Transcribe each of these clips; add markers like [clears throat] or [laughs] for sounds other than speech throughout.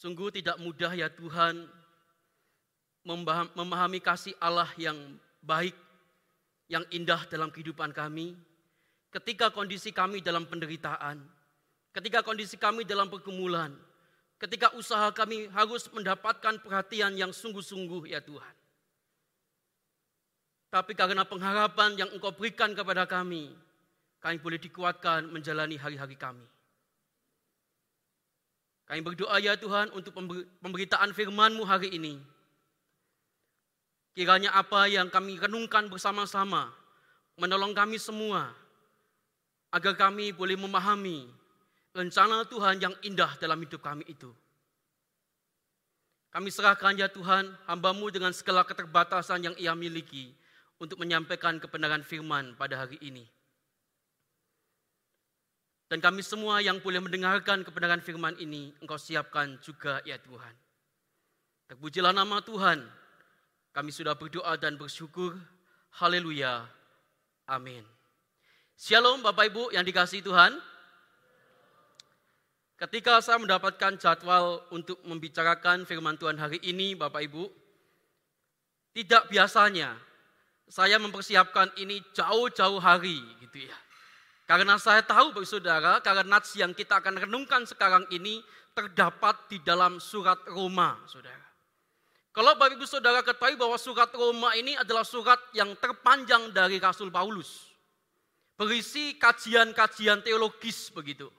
Sungguh tidak mudah ya Tuhan memahami kasih Allah yang baik, yang indah dalam kehidupan kami. Ketika kondisi kami dalam penderitaan, ketika kondisi kami dalam pergumulan, ketika usaha kami harus mendapatkan perhatian yang sungguh-sungguh ya Tuhan. Tapi karena pengharapan yang Engkau berikan kepada kami, kami boleh dikuatkan menjalani hari-hari kami. Kami berdoa ya Tuhan untuk pemberitaan firman-Mu hari ini. Kiranya apa yang kami renungkan bersama-sama menolong kami semua agar kami boleh memahami rencana Tuhan yang indah dalam hidup kami itu. Kami serahkan ya Tuhan hambamu dengan segala keterbatasan yang ia miliki untuk menyampaikan kebenaran firman pada hari ini. Dan kami semua yang boleh mendengarkan kebenaran firman ini, Engkau siapkan juga ya Tuhan. Terpujilah nama Tuhan. Kami sudah berdoa dan bersyukur. Haleluya. Amin. Shalom Bapak Ibu yang dikasih Tuhan. Ketika saya mendapatkan jadwal untuk membicarakan firman Tuhan hari ini Bapak Ibu, tidak biasanya saya mempersiapkan ini jauh-jauh hari gitu ya. Karena saya tahu Bapak Saudara, karena nats yang kita akan renungkan sekarang ini terdapat di dalam surat Roma, Saudara. Kalau Bapak Ibu Saudara ketahui bahwa surat Roma ini adalah surat yang terpanjang dari Rasul Paulus. Berisi kajian-kajian teologis begitu.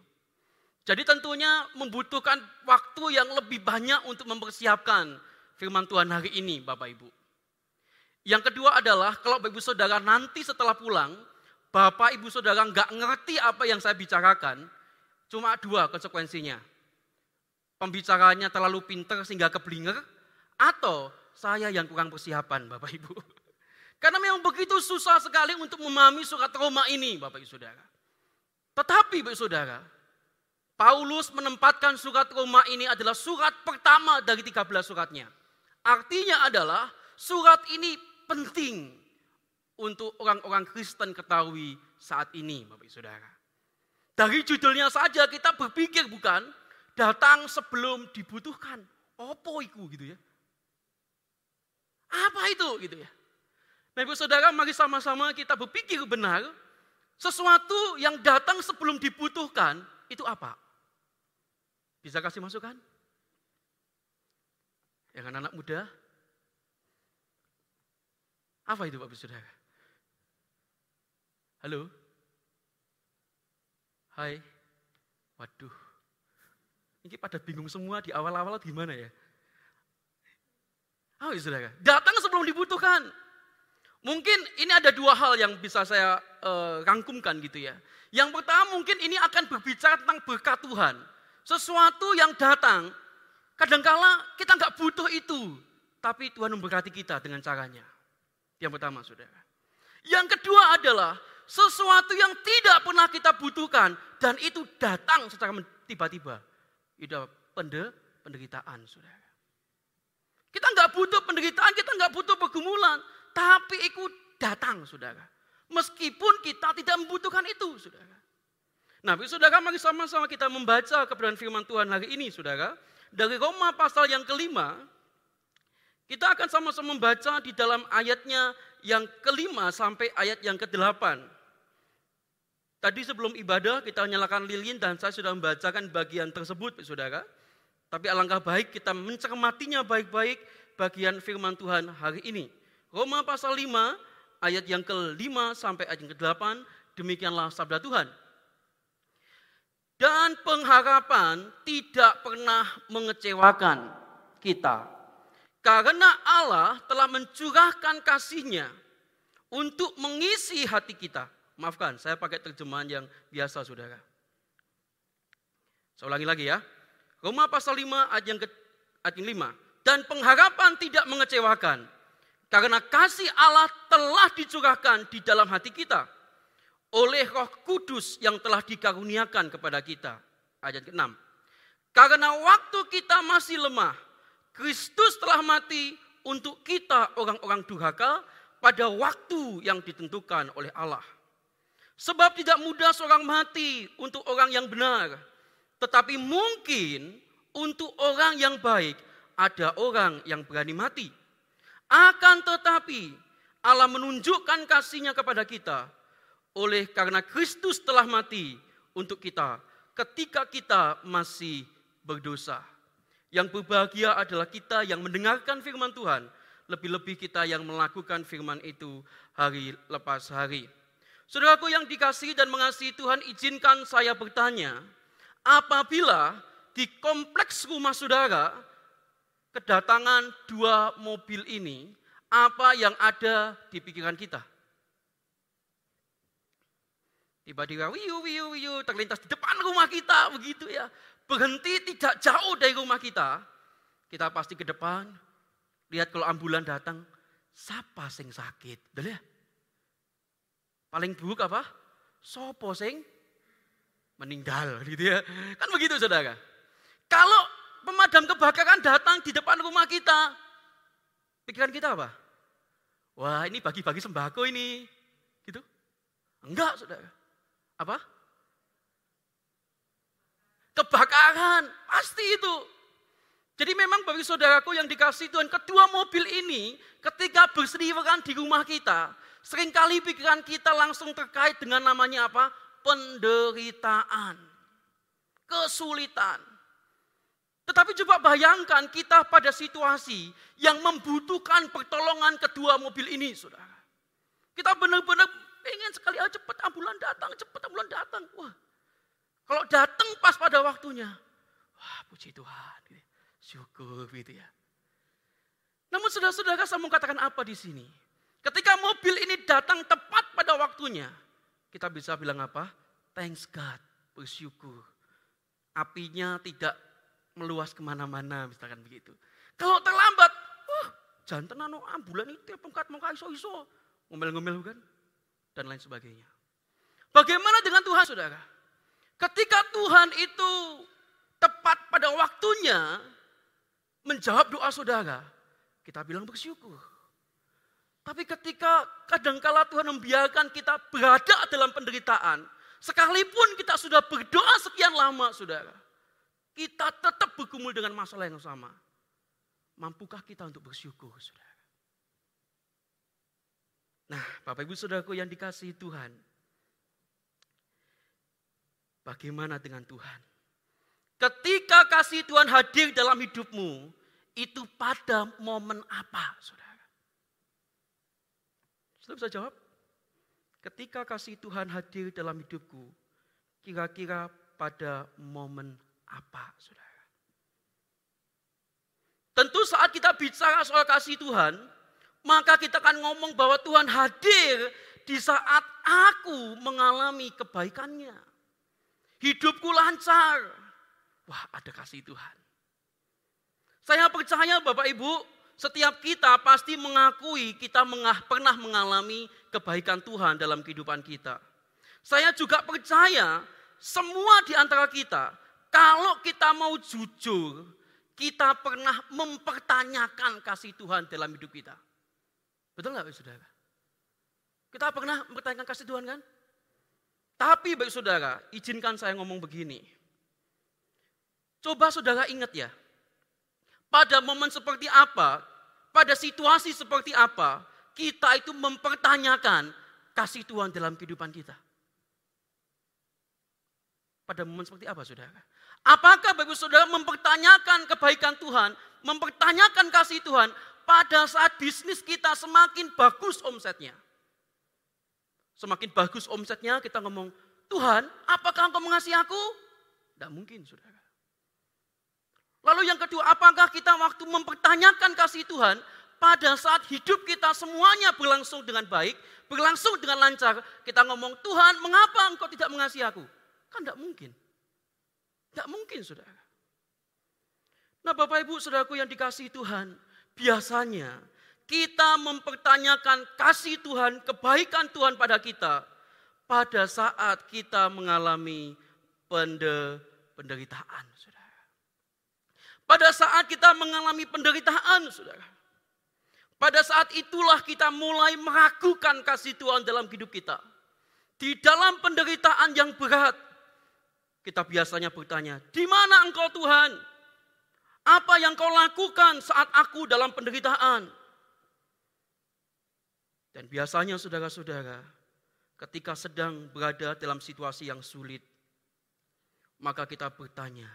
Jadi tentunya membutuhkan waktu yang lebih banyak untuk mempersiapkan firman Tuhan hari ini Bapak Ibu. Yang kedua adalah kalau Bapak Ibu Saudara nanti setelah pulang, Bapak Ibu Saudara nggak ngerti apa yang saya bicarakan, cuma dua konsekuensinya. Pembicaranya terlalu pinter sehingga keblinger, atau saya yang kurang persiapan Bapak Ibu. [laughs] Karena memang begitu susah sekali untuk memahami surat Roma ini Bapak Ibu Saudara. Tetapi Bapak Ibu Saudara, Paulus menempatkan surat Roma ini adalah surat pertama dari 13 suratnya. Artinya adalah surat ini penting untuk orang-orang Kristen ketahui saat ini, Bapak Ibu Saudara. Dari judulnya saja kita berpikir bukan datang sebelum dibutuhkan. Apa itu gitu ya? Apa itu gitu ya? Bapak Saudara, mari sama-sama kita berpikir benar sesuatu yang datang sebelum dibutuhkan itu apa? Bisa kasih masukan? Yang anak-anak muda? Apa itu Bapak Saudara? Halo? Hai? Waduh. Ini pada bingung semua di awal-awal gimana ya? Oh, saudara. Datang sebelum dibutuhkan. Mungkin ini ada dua hal yang bisa saya uh, rangkumkan gitu ya. Yang pertama mungkin ini akan berbicara tentang berkat Tuhan. Sesuatu yang datang, kadangkala kita nggak butuh itu. Tapi Tuhan memberkati kita dengan caranya. Yang pertama saudara. Yang kedua adalah sesuatu yang tidak pernah kita butuhkan dan itu datang secara tiba-tiba. Itu penderitaan, saudara. Kita nggak butuh penderitaan, kita nggak butuh pergumulan, tapi itu datang, saudara. Meskipun kita tidak membutuhkan itu, saudara. Nah, saudara, mari sama-sama kita membaca kebenaran firman Tuhan hari ini, saudara. Dari Roma pasal yang kelima, kita akan sama-sama membaca di dalam ayatnya yang kelima sampai ayat yang kedelapan. Tadi sebelum ibadah kita nyalakan lilin dan saya sudah membacakan bagian tersebut, saudara. Tapi alangkah baik kita mencermatinya baik-baik bagian firman Tuhan hari ini. Roma pasal 5 ayat yang ke-5 sampai ayat yang ke-8, demikianlah sabda Tuhan. Dan pengharapan tidak pernah mengecewakan kita. Karena Allah telah mencurahkan kasihnya untuk mengisi hati kita Maafkan, saya pakai terjemahan yang biasa saudara. Saya ulangi lagi ya. Roma pasal 5 ayat yang, ke, ayat yang 5. Dan pengharapan tidak mengecewakan. Karena kasih Allah telah dicurahkan di dalam hati kita. Oleh roh kudus yang telah dikaruniakan kepada kita. Ayat ke-6. Karena waktu kita masih lemah. Kristus telah mati untuk kita orang-orang durhaka pada waktu yang ditentukan oleh Allah. Sebab tidak mudah seorang mati untuk orang yang benar. Tetapi mungkin untuk orang yang baik ada orang yang berani mati. Akan tetapi Allah menunjukkan kasihnya kepada kita oleh karena Kristus telah mati untuk kita ketika kita masih berdosa. Yang berbahagia adalah kita yang mendengarkan firman Tuhan, lebih-lebih kita yang melakukan firman itu hari lepas hari. Saudaraku yang dikasih dan mengasihi Tuhan, izinkan saya bertanya, apabila di kompleks rumah saudara kedatangan dua mobil ini, apa yang ada di pikiran kita? Tiba-tiba wiu wiu wiu terlintas di depan rumah kita begitu ya. Berhenti tidak jauh dari rumah kita. Kita pasti ke depan. Lihat kalau ambulan datang. Siapa sing sakit? Udah ya? Paling buruk apa? Sopo sing meninggal [laughs] gitu ya. Kan begitu saudara. Kalau pemadam kebakaran datang di depan rumah kita. Pikiran kita apa? Wah ini bagi-bagi sembako ini. Gitu? Enggak saudara. Apa? Kebakaran, pasti itu. Jadi memang bagi saudaraku yang dikasih Tuhan, kedua mobil ini ketika berseliweran di rumah kita, sering kali pikiran kita langsung terkait dengan namanya apa? Penderitaan, kesulitan. Tetapi coba bayangkan kita pada situasi yang membutuhkan pertolongan kedua mobil ini, saudara. Kita benar-benar Pengen sekali aja cepat ambulan datang, cepat ambulan datang. Wah, kalau datang pas pada waktunya, wah puji Tuhan, gitu. syukur gitu ya. Namun saudara-saudara saya mau katakan apa di sini? Ketika mobil ini datang tepat pada waktunya, kita bisa bilang apa? Thanks God, bersyukur. Apinya tidak meluas ke mana-mana, misalkan begitu. Kalau terlambat, wah jantan anu ambulan itu pengkat mau iso-iso. Ngomel-ngomel kan dan lain sebagainya. Bagaimana dengan Tuhan saudara? Ketika Tuhan itu tepat pada waktunya menjawab doa saudara, kita bilang bersyukur. Tapi ketika kadangkala Tuhan membiarkan kita berada dalam penderitaan, sekalipun kita sudah berdoa sekian lama saudara, kita tetap bergumul dengan masalah yang sama. Mampukah kita untuk bersyukur saudara? Nah, Bapak Ibu Saudaraku yang dikasihi Tuhan. Bagaimana dengan Tuhan? Ketika kasih Tuhan hadir dalam hidupmu, itu pada momen apa, saudara? Sudah bisa jawab? Ketika kasih Tuhan hadir dalam hidupku, kira-kira pada momen apa, saudara? Tentu saat kita bicara soal kasih Tuhan, maka kita akan ngomong bahwa Tuhan hadir di saat aku mengalami kebaikannya. Hidupku lancar. Wah ada kasih Tuhan. Saya percaya Bapak Ibu, setiap kita pasti mengakui kita mengah, pernah mengalami kebaikan Tuhan dalam kehidupan kita. Saya juga percaya semua di antara kita, kalau kita mau jujur, kita pernah mempertanyakan kasih Tuhan dalam hidup kita. Betul nggak saudara? Kita pernah mempertanyakan kasih Tuhan kan? Tapi baik saudara, izinkan saya ngomong begini. Coba saudara ingat ya, pada momen seperti apa, pada situasi seperti apa, kita itu mempertanyakan kasih Tuhan dalam kehidupan kita. Pada momen seperti apa saudara? Apakah bagi saudara mempertanyakan kebaikan Tuhan, mempertanyakan kasih Tuhan, pada saat bisnis kita semakin bagus omsetnya. Semakin bagus omsetnya kita ngomong, Tuhan apakah engkau mengasihi aku? Tidak mungkin saudara. Lalu yang kedua, apakah kita waktu mempertanyakan kasih Tuhan pada saat hidup kita semuanya berlangsung dengan baik, berlangsung dengan lancar, kita ngomong, Tuhan mengapa engkau tidak mengasihi aku? Kan tidak mungkin. Tidak mungkin saudara. Nah Bapak Ibu saudaraku yang dikasih Tuhan, biasanya kita mempertanyakan kasih Tuhan, kebaikan Tuhan pada kita pada saat kita mengalami penderitaan. Pada saat kita mengalami penderitaan, saudara. Pada saat itulah kita mulai meragukan kasih Tuhan dalam hidup kita. Di dalam penderitaan yang berat, kita biasanya bertanya, di mana engkau Tuhan? Apa yang kau lakukan saat aku dalam penderitaan? Dan biasanya saudara-saudara, ketika sedang berada dalam situasi yang sulit, maka kita bertanya,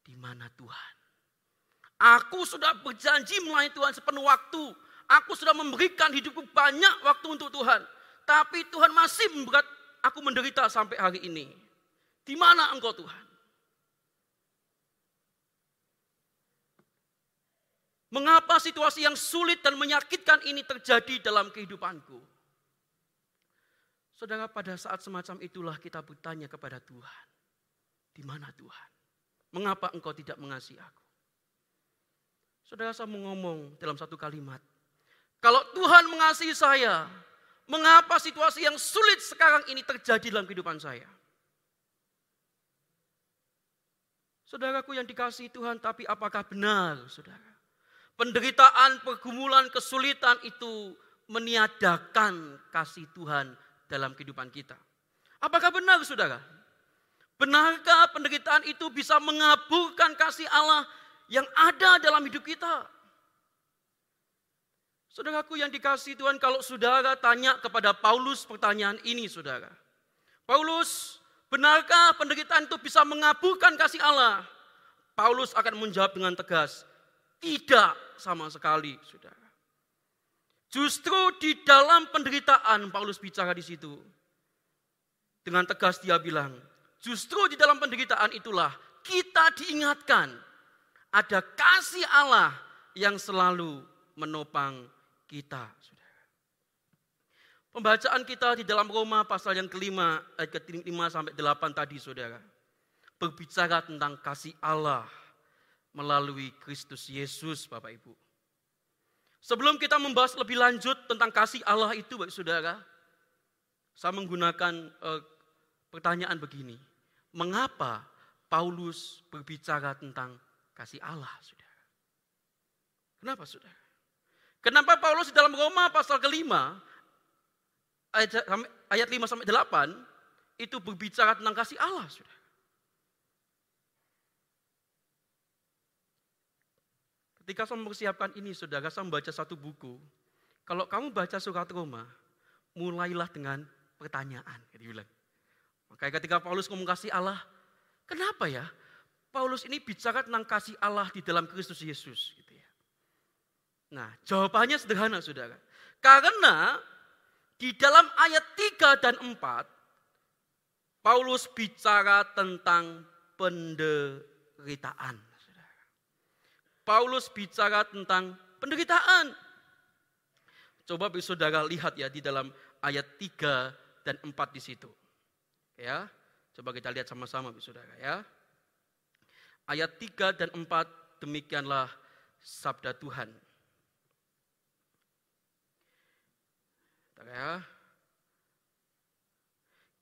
di mana Tuhan? Aku sudah berjanji melayani Tuhan sepenuh waktu. Aku sudah memberikan hidupku banyak waktu untuk Tuhan. Tapi Tuhan masih membuat aku menderita sampai hari ini. Di mana engkau Tuhan? Mengapa situasi yang sulit dan menyakitkan ini terjadi dalam kehidupanku? Saudara, pada saat semacam itulah kita bertanya kepada Tuhan. Di mana Tuhan? Mengapa engkau tidak mengasihi aku? Saudara, saya mau ngomong dalam satu kalimat. Kalau Tuhan mengasihi saya, mengapa situasi yang sulit sekarang ini terjadi dalam kehidupan saya? Saudaraku yang dikasihi Tuhan, tapi apakah benar, saudara? penderitaan, pergumulan, kesulitan itu meniadakan kasih Tuhan dalam kehidupan kita. Apakah benar saudara? Benarkah penderitaan itu bisa mengaburkan kasih Allah yang ada dalam hidup kita? Saudaraku yang dikasih Tuhan, kalau saudara tanya kepada Paulus pertanyaan ini saudara. Paulus, benarkah penderitaan itu bisa mengaburkan kasih Allah? Paulus akan menjawab dengan tegas, tidak sama sekali, saudara. Justru di dalam penderitaan Paulus bicara di situ. Dengan tegas dia bilang, justru di dalam penderitaan itulah kita diingatkan ada kasih Allah yang selalu menopang kita. Pembacaan kita di dalam Roma pasal yang kelima, ayat ke-5 sampai 8 tadi saudara. Berbicara tentang kasih Allah melalui Kristus Yesus, Bapak Ibu. Sebelum kita membahas lebih lanjut tentang kasih Allah itu, Bapak Saudara, saya menggunakan uh, pertanyaan begini. Mengapa Paulus berbicara tentang kasih Allah, Saudara? Kenapa, Saudara? Kenapa Paulus di dalam Roma pasal kelima, ayat, 5 sampai 8, itu berbicara tentang kasih Allah, Saudara? Ketika saya mempersiapkan ini, saudara, saya membaca satu buku. Kalau kamu baca surat Roma, mulailah dengan pertanyaan. Dia bilang. Makanya ketika Paulus ngomong kasih Allah, kenapa ya? Paulus ini bicara tentang kasih Allah di dalam Kristus Yesus. Gitu ya. Nah, jawabannya sederhana, saudara. Karena di dalam ayat 3 dan 4, Paulus bicara tentang penderitaan. Paulus bicara tentang penderitaan. Coba saudara lihat ya di dalam ayat 3 dan 4 di situ. Ya, coba kita lihat sama-sama saudara ya. Ayat 3 dan 4 demikianlah sabda Tuhan. Ya.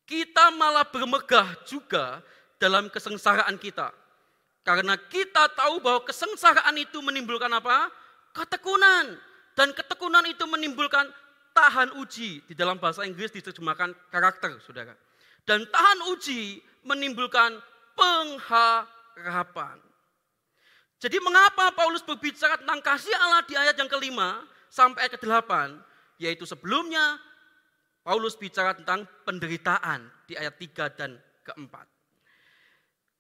Kita malah bermegah juga dalam kesengsaraan kita karena kita tahu bahwa kesengsaraan itu menimbulkan apa? Ketekunan. Dan ketekunan itu menimbulkan tahan uji. Di dalam bahasa Inggris diterjemahkan karakter, saudara. Dan tahan uji menimbulkan pengharapan. Jadi mengapa Paulus berbicara tentang kasih Allah di ayat yang kelima sampai ayat ke-8? Yaitu sebelumnya Paulus bicara tentang penderitaan di ayat 3 dan keempat.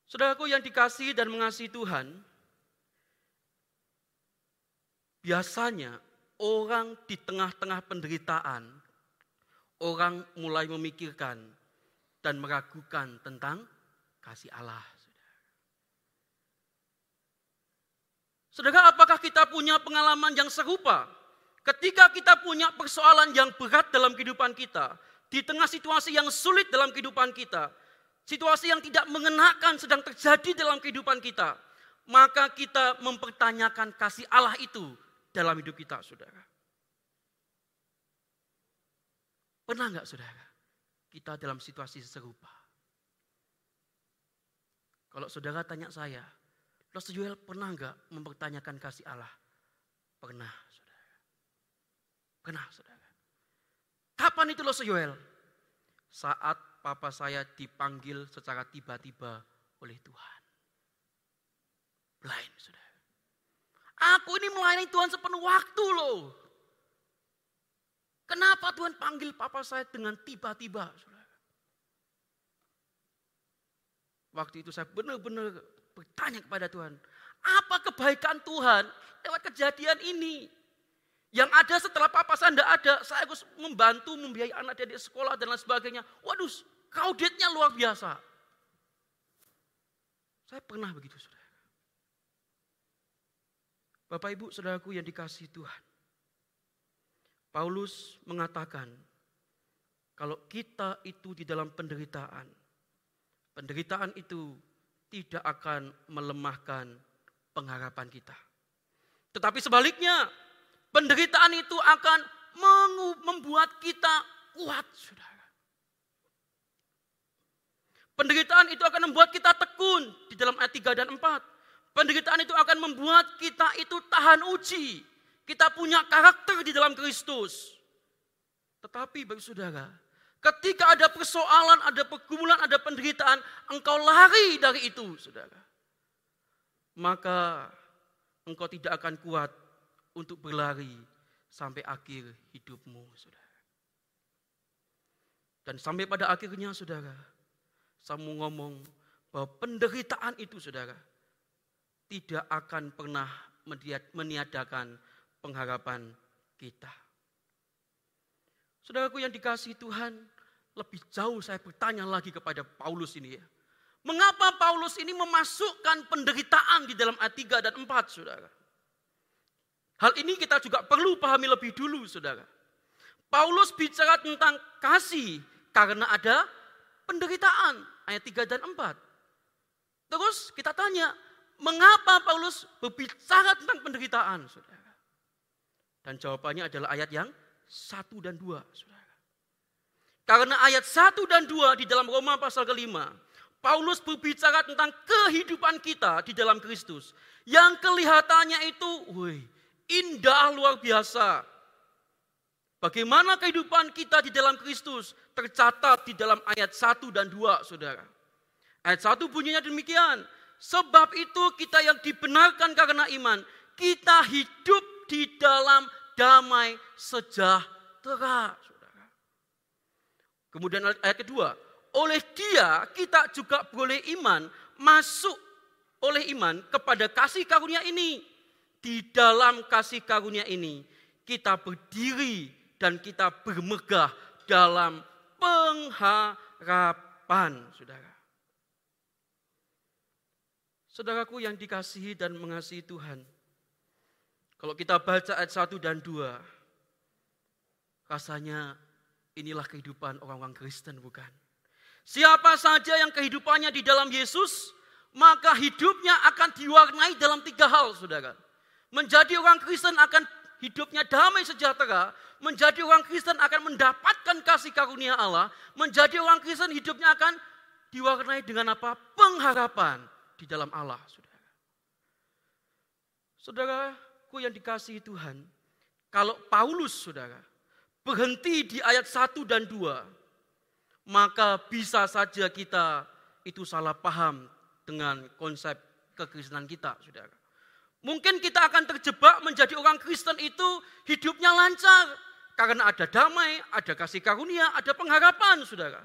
Saudaraku yang dikasih dan mengasihi Tuhan, biasanya orang di tengah-tengah penderitaan, orang mulai memikirkan dan meragukan tentang kasih Allah. Saudara, apakah kita punya pengalaman yang serupa? Ketika kita punya persoalan yang berat dalam kehidupan kita, di tengah situasi yang sulit dalam kehidupan kita, situasi yang tidak mengenakan sedang terjadi dalam kehidupan kita, maka kita mempertanyakan kasih Allah itu dalam hidup kita, saudara. Pernah nggak saudara? Kita dalam situasi serupa. Kalau saudara tanya saya, Los Joel pernah nggak mempertanyakan kasih Allah? Pernah, saudara. Pernah, saudara. Kapan itu Los Joel? Saat papa saya dipanggil secara tiba-tiba oleh Tuhan. Lain, saudara. melayani Tuhan sepenuh waktu loh. Kenapa Tuhan panggil papa saya dengan tiba-tiba? Waktu itu saya benar-benar bertanya kepada Tuhan. Apa kebaikan Tuhan lewat kejadian ini? Yang ada setelah papa saya tidak ada, saya harus membantu membiayai anak dia di sekolah dan lain sebagainya. Waduh, kauditnya luar biasa. Saya pernah begitu, saudara. Bapak ibu saudaraku yang dikasih Tuhan. Paulus mengatakan, kalau kita itu di dalam penderitaan, penderitaan itu tidak akan melemahkan pengharapan kita. Tetapi sebaliknya, penderitaan itu akan membuat kita kuat, saudara. Penderitaan itu akan membuat kita tekun di dalam ayat 3 dan 4. Penderitaan itu akan membuat kita itu tahan uji. Kita punya karakter di dalam Kristus. Tetapi bagi saudara, ketika ada persoalan, ada pergumulan, ada penderitaan, engkau lari dari itu, saudara. Maka engkau tidak akan kuat untuk berlari sampai akhir hidupmu, saudara. Dan sampai pada akhirnya, saudara, mau ngomong bahwa penderitaan itu saudara tidak akan pernah meniadakan pengharapan kita. Saudaraku yang dikasih Tuhan, lebih jauh saya bertanya lagi kepada Paulus ini ya. Mengapa Paulus ini memasukkan penderitaan di dalam ayat 3 dan 4, saudara? Hal ini kita juga perlu pahami lebih dulu, saudara. Paulus bicara tentang kasih karena ada penderitaan ayat 3 dan 4. Terus kita tanya, mengapa Paulus berbicara tentang penderitaan, saudara? Dan jawabannya adalah ayat yang 1 dan 2, saudara. Karena ayat 1 dan 2 di dalam Roma pasal kelima, Paulus berbicara tentang kehidupan kita di dalam Kristus. Yang kelihatannya itu, wih, indah luar biasa. Bagaimana kehidupan kita di dalam Kristus tercatat di dalam ayat 1 dan 2, saudara. Ayat 1 bunyinya demikian. Sebab itu kita yang dibenarkan karena iman, kita hidup di dalam damai sejahtera. Saudara. Kemudian ayat kedua, oleh dia kita juga boleh iman, masuk oleh iman kepada kasih karunia ini. Di dalam kasih karunia ini, kita berdiri dan kita bermegah dalam pengharapan, saudara. Saudaraku yang dikasihi dan mengasihi Tuhan. Kalau kita baca ayat 1 dan 2, rasanya inilah kehidupan orang-orang Kristen bukan? Siapa saja yang kehidupannya di dalam Yesus, maka hidupnya akan diwarnai dalam tiga hal, saudara. Menjadi orang Kristen akan hidupnya damai sejahtera, menjadi orang Kristen akan mendapatkan kasih karunia Allah, menjadi orang Kristen hidupnya akan diwarnai dengan apa? Pengharapan di dalam Allah, saudara. Saudaraku yang dikasihi Tuhan, kalau Paulus, saudara, berhenti di ayat 1 dan 2, maka bisa saja kita itu salah paham dengan konsep kekristenan kita, saudara. Mungkin kita akan terjebak menjadi orang Kristen itu hidupnya lancar. Karena ada damai, ada kasih karunia, ada pengharapan, saudara.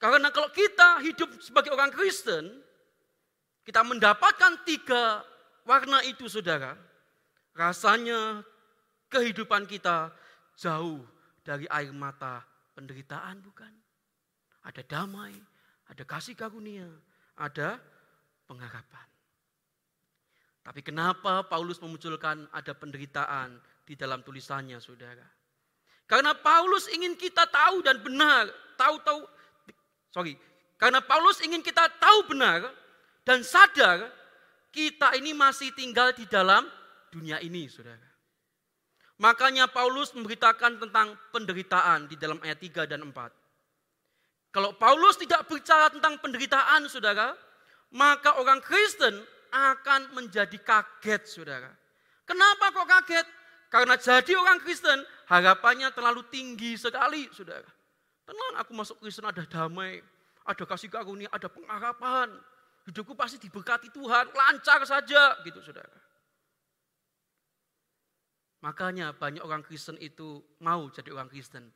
Karena kalau kita hidup sebagai orang Kristen, kita mendapatkan tiga warna itu, saudara. Rasanya kehidupan kita jauh dari air mata penderitaan, bukan? Ada damai, ada kasih karunia, ada pengharapan. Tapi kenapa Paulus memunculkan ada penderitaan di dalam tulisannya, saudara? Karena Paulus ingin kita tahu dan benar, tahu-tahu, sorry, karena Paulus ingin kita tahu benar dan sadar kita ini masih tinggal di dalam dunia ini, saudara. Makanya Paulus memberitakan tentang penderitaan di dalam ayat 3 dan 4. Kalau Paulus tidak bicara tentang penderitaan, saudara, maka orang Kristen akan menjadi kaget, saudara. Kenapa kok kaget? Karena jadi orang Kristen, harapannya terlalu tinggi sekali, saudara. Tenang, aku masuk Kristen ada damai, ada kasih karunia, ada pengharapan. Hidupku pasti diberkati Tuhan, lancar saja gitu saudara. Makanya banyak orang Kristen itu mau jadi orang Kristen.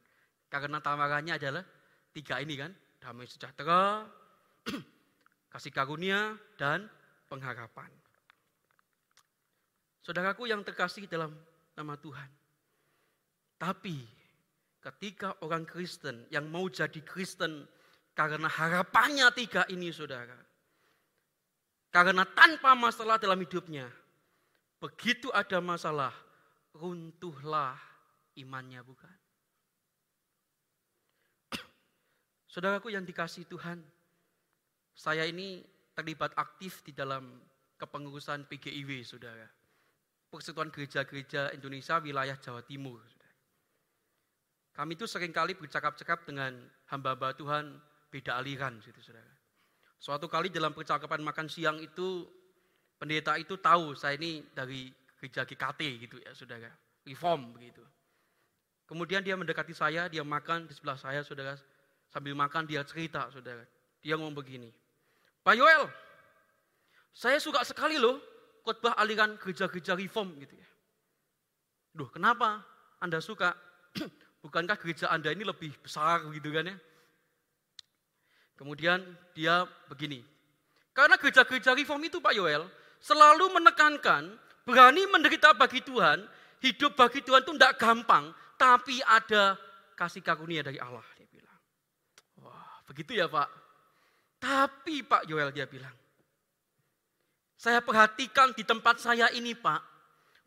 Karena tawarannya adalah tiga ini kan, damai sejahtera, [clears throat] kasih karunia, dan pengharapan. Saudaraku yang terkasih dalam nama Tuhan. Tapi ketika orang Kristen yang mau jadi Kristen karena harapannya tiga ini saudara. Karena tanpa masalah dalam hidupnya. Begitu ada masalah, runtuhlah imannya bukan. [clears throat] Saudaraku yang dikasih Tuhan, saya ini terlibat aktif di dalam kepengurusan PGIW, saudara. Persatuan Gereja-Gereja Indonesia wilayah Jawa Timur. Saudara. Kami itu sering kali bercakap-cakap dengan hamba-hamba Tuhan beda aliran, gitu, saudara. Suatu kali dalam percakapan makan siang itu, pendeta itu tahu saya ini dari gereja GKT gitu ya saudara, reform begitu. Kemudian dia mendekati saya, dia makan di sebelah saya saudara, sambil makan dia cerita saudara. Dia ngomong begini, Pak Yoel, saya suka sekali loh khotbah aliran gereja-gereja reform gitu ya. Duh kenapa Anda suka? [clears throat] Bukankah gereja Anda ini lebih besar gitu kan ya? Kemudian dia begini, karena gereja-gereja reform itu Pak Yoel selalu menekankan berani menderita bagi Tuhan, hidup bagi Tuhan itu tidak gampang, tapi ada kasih karunia dari Allah. Dia bilang, wah begitu ya Pak. Tapi Pak Yoel dia bilang, saya perhatikan di tempat saya ini Pak,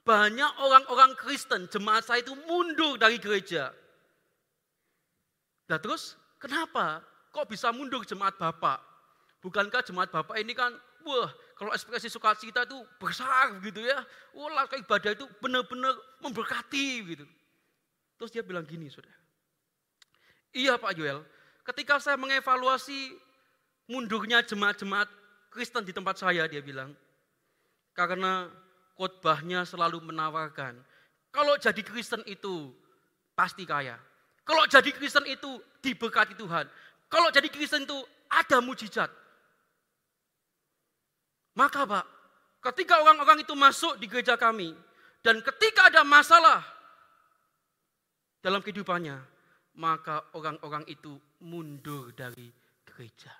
banyak orang-orang Kristen, jemaat saya itu mundur dari gereja. Nah terus kenapa? Kok bisa mundur jemaat Bapak? Bukankah jemaat Bapak ini kan, wah kalau ekspresi sukacita itu besar gitu ya. Wah, ibadah itu benar-benar memberkati gitu. Terus dia bilang gini, sudah. Iya Pak Joel, ketika saya mengevaluasi mundurnya jemaat-jemaat Kristen di tempat saya, dia bilang, karena khotbahnya selalu menawarkan, kalau jadi Kristen itu pasti kaya. Kalau jadi Kristen itu diberkati Tuhan. Kalau jadi Kristen itu ada mujizat. Maka Pak, ketika orang-orang itu masuk di gereja kami, dan ketika ada masalah dalam kehidupannya, maka orang-orang itu mundur dari gereja.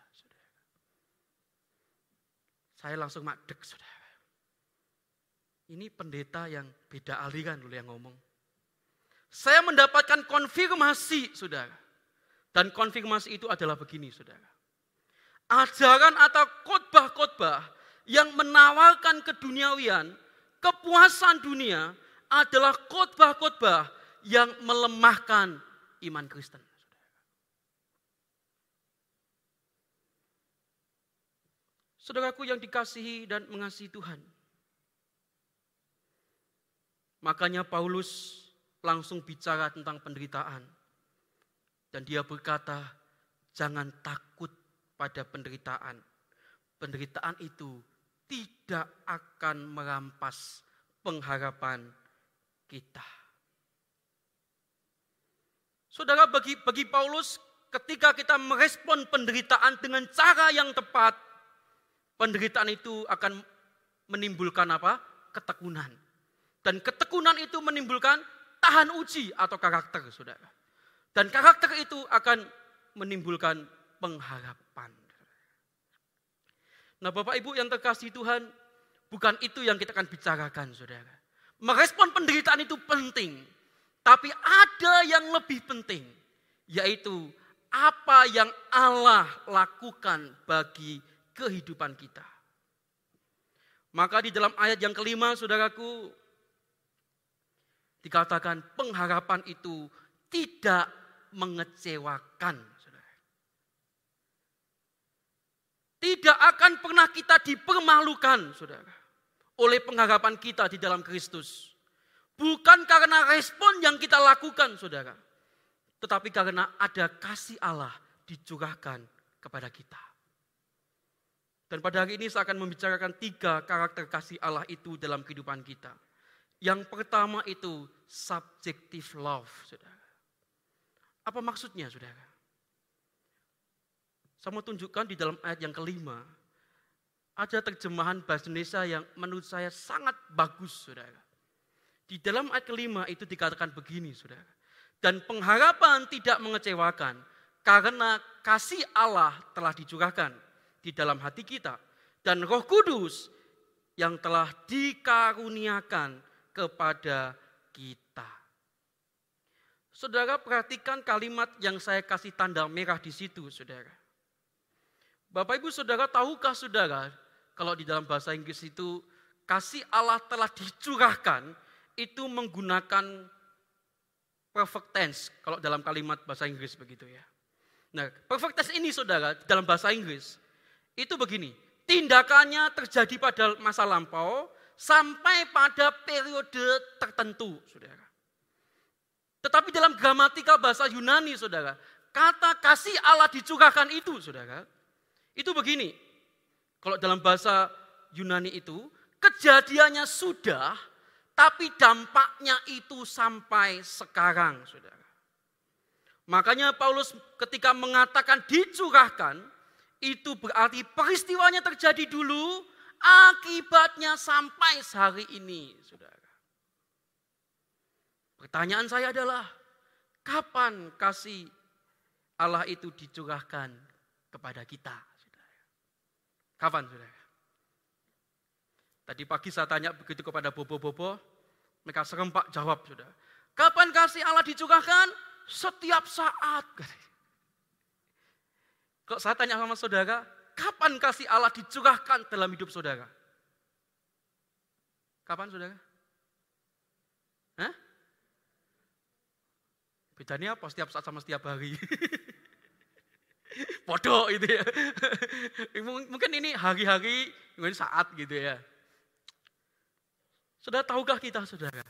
Saya langsung makdek, saudara. Ini pendeta yang beda aliran dulu yang ngomong. Saya mendapatkan konfirmasi, saudara. Dan konfirmasi itu adalah begini, saudara. Ajaran atau khotbah-khotbah yang menawarkan keduniawian, kepuasan dunia adalah khotbah-khotbah yang melemahkan iman Kristen. Saudaraku yang dikasihi dan mengasihi Tuhan. Makanya Paulus langsung bicara tentang penderitaan. Dan dia berkata, jangan takut pada penderitaan. Penderitaan itu tidak akan merampas pengharapan kita. Saudara, bagi, bagi Paulus, ketika kita merespon penderitaan dengan cara yang tepat, penderitaan itu akan menimbulkan apa? Ketekunan. Dan ketekunan itu menimbulkan tahan uji atau karakter, saudara. Dan karakter itu akan menimbulkan pengharapan. Nah Bapak Ibu yang terkasih Tuhan, bukan itu yang kita akan bicarakan saudara. Merespon penderitaan itu penting. Tapi ada yang lebih penting. Yaitu apa yang Allah lakukan bagi kehidupan kita. Maka di dalam ayat yang kelima saudaraku, dikatakan pengharapan itu tidak mengecewakan Tidak akan pernah kita dipermalukan, saudara. Oleh pengharapan kita di dalam Kristus. Bukan karena respon yang kita lakukan, saudara. Tetapi karena ada kasih Allah dicurahkan kepada kita. Dan pada hari ini saya akan membicarakan tiga karakter kasih Allah itu dalam kehidupan kita. Yang pertama itu subjective love, saudara. Apa maksudnya, saudara? Saya mau tunjukkan di dalam ayat yang kelima. ada terjemahan bahasa Indonesia yang menurut saya sangat bagus, saudara. Di dalam ayat kelima itu dikatakan begini, saudara. Dan pengharapan tidak mengecewakan, karena kasih Allah telah dicurahkan di dalam hati kita. Dan roh kudus yang telah dikaruniakan kepada kita. Saudara perhatikan kalimat yang saya kasih tanda merah di situ, saudara. Bapak ibu saudara, tahukah saudara kalau di dalam bahasa Inggris itu kasih Allah telah dicurahkan itu menggunakan perfect tense kalau dalam kalimat bahasa Inggris begitu ya. Nah, perfect tense ini saudara dalam bahasa Inggris itu begini, tindakannya terjadi pada masa lampau sampai pada periode tertentu, saudara. Tetapi dalam gramatika bahasa Yunani, saudara, kata kasih Allah dicurahkan itu, saudara, itu begini, kalau dalam bahasa Yunani itu, kejadiannya sudah, tapi dampaknya itu sampai sekarang, saudara. Makanya Paulus ketika mengatakan dicurahkan, itu berarti peristiwanya terjadi dulu, akibatnya sampai hari ini, saudara. Pertanyaan saya adalah, kapan kasih Allah itu dicurahkan kepada kita? Kapan saudara? Tadi pagi saya tanya begitu kepada bobo-bobo, mereka serempak jawab sudah. Kapan kasih Allah dicurahkan? Setiap saat. Kok saya tanya sama saudara, kapan kasih Allah dicurahkan dalam hidup saudara? Kapan saudara? Hah? Bedanya apa setiap saat sama setiap hari? [laughs] Bodoh itu ya. [laughs] Mungkin ini hari-hari, mungkin saat gitu ya. Sudah tahukah kita saudara?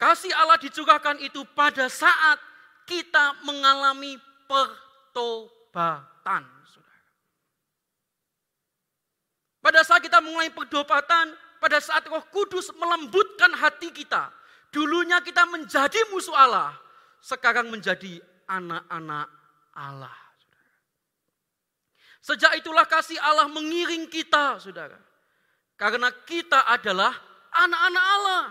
Kasih Allah dicurahkan itu pada saat kita mengalami pertobatan. Pada saat kita mengalami pertobatan, pada saat roh kudus melembutkan hati kita. Dulunya kita menjadi musuh Allah, sekarang menjadi anak-anak Allah. Sejak itulah kasih Allah mengiring kita, saudara. Karena kita adalah anak-anak Allah.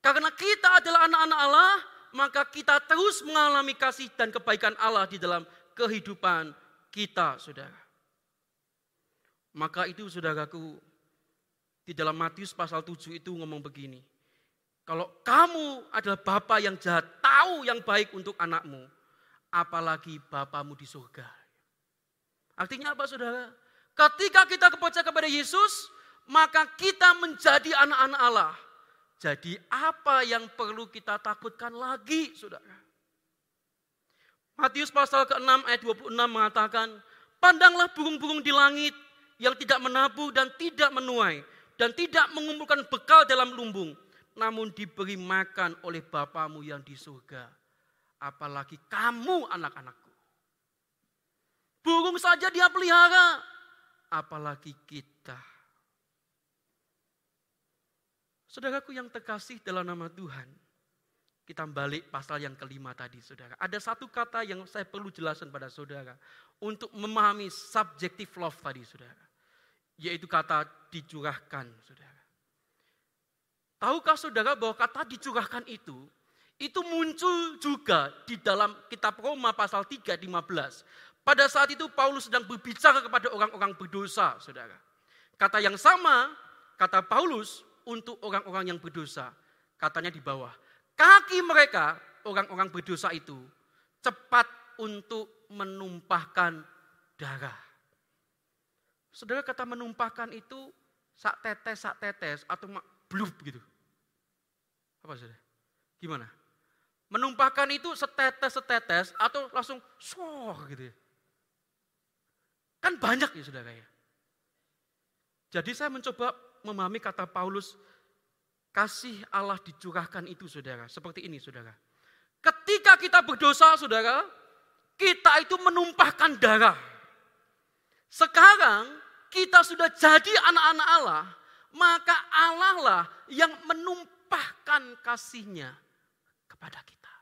Karena kita adalah anak-anak Allah, maka kita terus mengalami kasih dan kebaikan Allah di dalam kehidupan kita, saudara. Maka itu saudaraku, di dalam Matius pasal 7 itu ngomong begini. Kalau kamu adalah bapak yang jahat, tahu yang baik untuk anakmu, apalagi Bapamu di surga. Artinya apa saudara? Ketika kita percaya kepada Yesus, maka kita menjadi anak-anak Allah. Jadi apa yang perlu kita takutkan lagi saudara? Matius pasal ke-6 ayat 26 mengatakan, Pandanglah burung-burung di langit yang tidak menabuh dan tidak menuai dan tidak mengumpulkan bekal dalam lumbung, namun diberi makan oleh Bapamu yang di surga apalagi kamu anak-anakku. Burung saja dia pelihara, apalagi kita. Saudaraku yang terkasih dalam nama Tuhan, kita balik pasal yang kelima tadi, saudara. Ada satu kata yang saya perlu jelaskan pada saudara untuk memahami subjective love tadi, saudara. Yaitu kata dicurahkan, saudara. Tahukah saudara bahwa kata dicurahkan itu itu muncul juga di dalam kitab Roma pasal 3 15. Pada saat itu Paulus sedang berbicara kepada orang-orang berdosa, Saudara. Kata yang sama kata Paulus untuk orang-orang yang berdosa. Katanya di bawah. Kaki mereka orang-orang berdosa itu cepat untuk menumpahkan darah. Saudara kata menumpahkan itu sak tetes sak tetes atau blub gitu. Apa saudara? Gimana? Menumpahkan itu setetes-setetes atau langsung soh gitu ya. Kan banyak ya saudara ya. Jadi saya mencoba memahami kata Paulus, kasih Allah dicurahkan itu saudara. Seperti ini saudara. Ketika kita berdosa saudara, kita itu menumpahkan darah. Sekarang kita sudah jadi anak-anak Allah, maka Allah lah yang menumpahkan kasihnya kepada kita.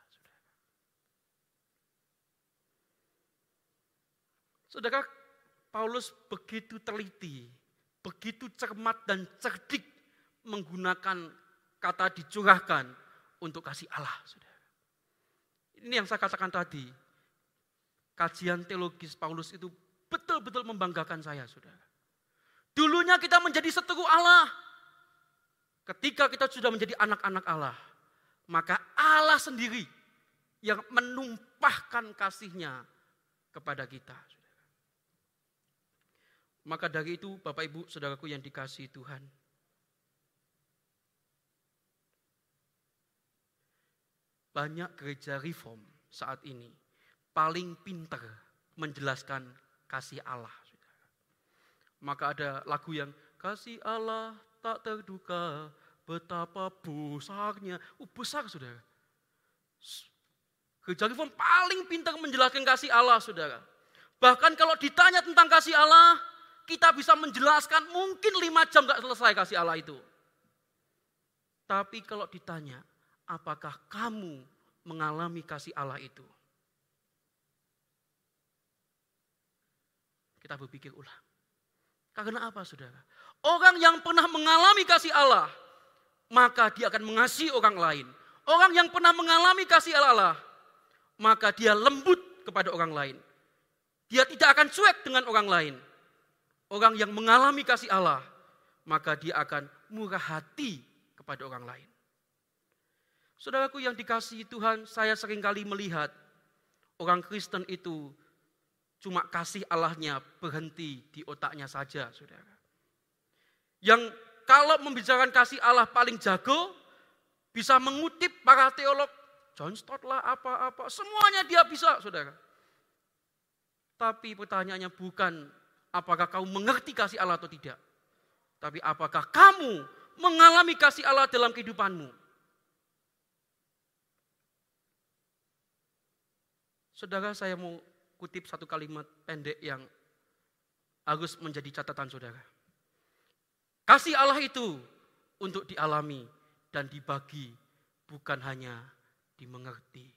Saudara, Paulus begitu teliti, begitu cermat dan cerdik menggunakan kata dicurahkan untuk kasih Allah. Saudara. Ini yang saya katakan tadi. Kajian teologis Paulus itu betul-betul membanggakan saya, saudara. Dulunya kita menjadi seteru Allah. Ketika kita sudah menjadi anak-anak Allah, maka Allah sendiri yang menumpahkan kasihnya kepada kita. Maka dari itu Bapak Ibu Saudaraku yang dikasih Tuhan. Banyak gereja reform saat ini paling pintar menjelaskan kasih Allah. Maka ada lagu yang kasih Allah tak terduga betapa besarnya. Oh, besar saudara. Gereja reform paling pintar menjelaskan kasih Allah saudara. Bahkan kalau ditanya tentang kasih Allah, kita bisa menjelaskan mungkin lima jam gak selesai kasih Allah itu. Tapi kalau ditanya, apakah kamu mengalami kasih Allah itu? Kita berpikir ulang. Karena apa saudara? Orang yang pernah mengalami kasih Allah, maka dia akan mengasihi orang lain. Orang yang pernah mengalami kasih Allah, maka dia lembut kepada orang lain. Dia tidak akan cuek dengan orang lain. Orang yang mengalami kasih Allah, maka dia akan murah hati kepada orang lain. Saudaraku yang dikasihi Tuhan, saya sering kali melihat orang Kristen itu cuma kasih Allahnya berhenti di otaknya saja, saudara. Yang kalau membicarakan kasih Allah paling jago, bisa mengutip para teolog, John Stott lah apa-apa, semuanya dia bisa, saudara. Tapi pertanyaannya bukan apakah kamu mengerti kasih Allah atau tidak. Tapi apakah kamu mengalami kasih Allah dalam kehidupanmu? Saudara, saya mau kutip satu kalimat pendek yang harus menjadi catatan saudara. Kasih Allah itu untuk dialami dan dibagi, bukan hanya dimengerti.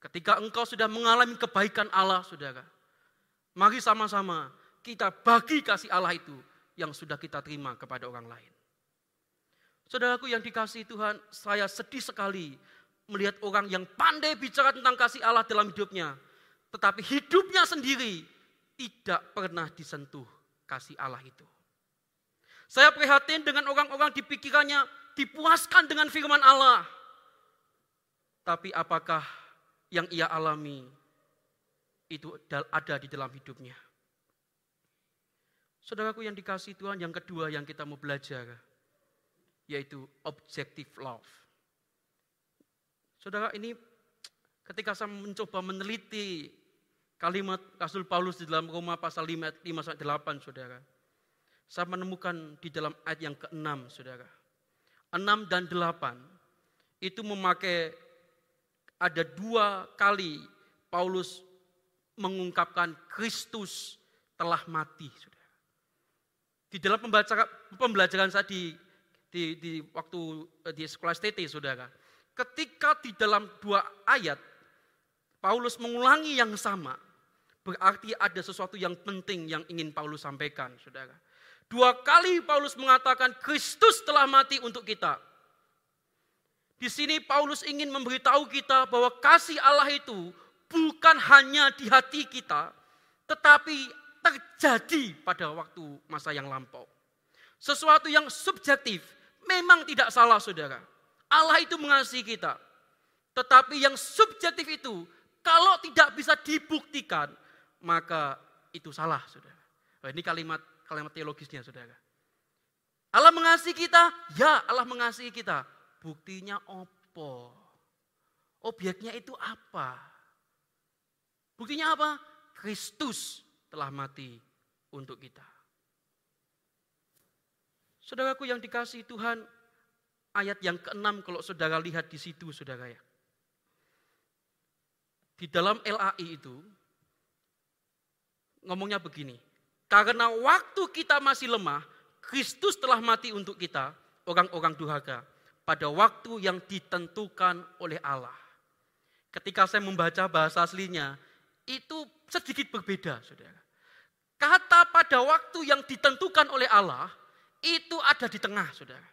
Ketika engkau sudah mengalami kebaikan Allah, saudara, Mari sama-sama kita bagi kasih Allah itu yang sudah kita terima kepada orang lain. Saudaraku yang dikasih Tuhan, saya sedih sekali melihat orang yang pandai bicara tentang kasih Allah dalam hidupnya, tetapi hidupnya sendiri tidak pernah disentuh kasih Allah itu. Saya prihatin dengan orang-orang di pikirannya dipuaskan dengan firman Allah. Tapi apakah yang ia alami itu ada di dalam hidupnya. Saudaraku yang dikasih Tuhan, yang kedua yang kita mau belajar, yaitu objective love. Saudara ini ketika saya mencoba meneliti kalimat Rasul Paulus di dalam Roma pasal 5, 5 8, saudara. Saya menemukan di dalam ayat yang ke-6, saudara. 6 dan 8 itu memakai ada dua kali Paulus mengungkapkan Kristus telah mati. Saudara. Di dalam pembelajaran, pembelajaran saya di, di, di waktu eh, di sekolah STT, saudara, ketika di dalam dua ayat Paulus mengulangi yang sama, berarti ada sesuatu yang penting yang ingin Paulus sampaikan, saudara. Dua kali Paulus mengatakan Kristus telah mati untuk kita. Di sini Paulus ingin memberitahu kita bahwa kasih Allah itu bukan hanya di hati kita, tetapi terjadi pada waktu masa yang lampau. Sesuatu yang subjektif memang tidak salah saudara. Allah itu mengasihi kita. Tetapi yang subjektif itu kalau tidak bisa dibuktikan maka itu salah saudara. Ini kalimat kalimat teologisnya saudara. Allah mengasihi kita, ya Allah mengasihi kita. Buktinya opo? Objeknya itu apa? Buktinya apa? Kristus telah mati untuk kita. Saudaraku yang dikasih Tuhan, ayat yang keenam kalau saudara lihat di situ saudara ya. Di dalam LAI itu, ngomongnya begini, karena waktu kita masih lemah, Kristus telah mati untuk kita, orang-orang durhaka, pada waktu yang ditentukan oleh Allah. Ketika saya membaca bahasa aslinya, itu sedikit berbeda, saudara. pada waktu yang ditentukan oleh Allah itu ada di tengah, saudara.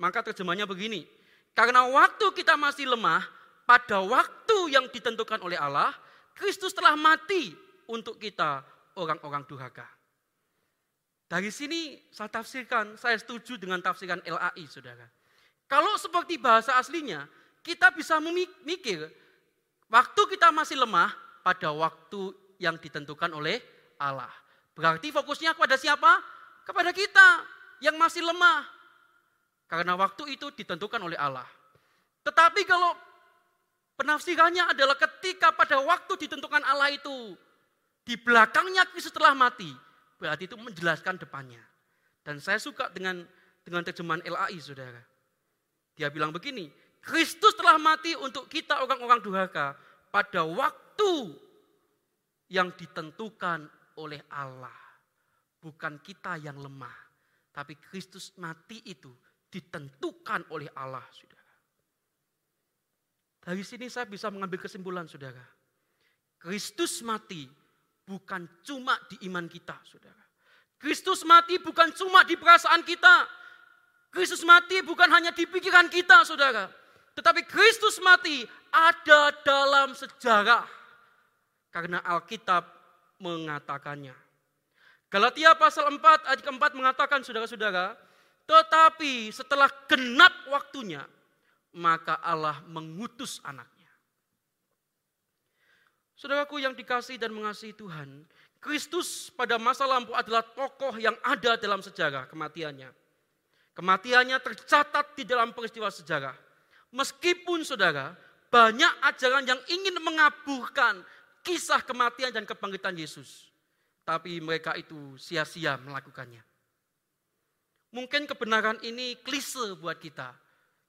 Maka terjemahnya begini, karena waktu kita masih lemah, pada waktu yang ditentukan oleh Allah, Kristus telah mati untuk kita orang-orang durhaka. Dari sini saya tafsirkan, saya setuju dengan tafsiran LAI, saudara. Kalau seperti bahasa aslinya, kita bisa memikir, waktu kita masih lemah pada waktu yang ditentukan oleh Allah. Berarti fokusnya kepada siapa? Kepada kita yang masih lemah. Karena waktu itu ditentukan oleh Allah. Tetapi kalau penafsirannya adalah ketika pada waktu ditentukan Allah itu di belakangnya Kristus telah mati, berarti itu menjelaskan depannya. Dan saya suka dengan dengan terjemahan LAI, saudara. Dia bilang begini, Kristus telah mati untuk kita orang-orang durhaka pada waktu yang ditentukan oleh Allah. Bukan kita yang lemah, tapi Kristus mati itu ditentukan oleh Allah, saudara. Dari sini saya bisa mengambil kesimpulan, saudara. Kristus mati bukan cuma di iman kita, saudara. Kristus mati bukan cuma di perasaan kita. Kristus mati bukan hanya di pikiran kita, saudara. Tetapi Kristus mati ada dalam sejarah. Karena Alkitab mengatakannya. Galatia pasal 4 ayat keempat mengatakan saudara-saudara, tetapi setelah genap waktunya, maka Allah mengutus anaknya. Saudaraku yang dikasih dan mengasihi Tuhan, Kristus pada masa lampau adalah tokoh yang ada dalam sejarah kematiannya. Kematiannya tercatat di dalam peristiwa sejarah. Meskipun saudara, banyak ajaran yang ingin mengaburkan kisah kematian dan kebangkitan Yesus. Tapi mereka itu sia-sia melakukannya. Mungkin kebenaran ini klise buat kita.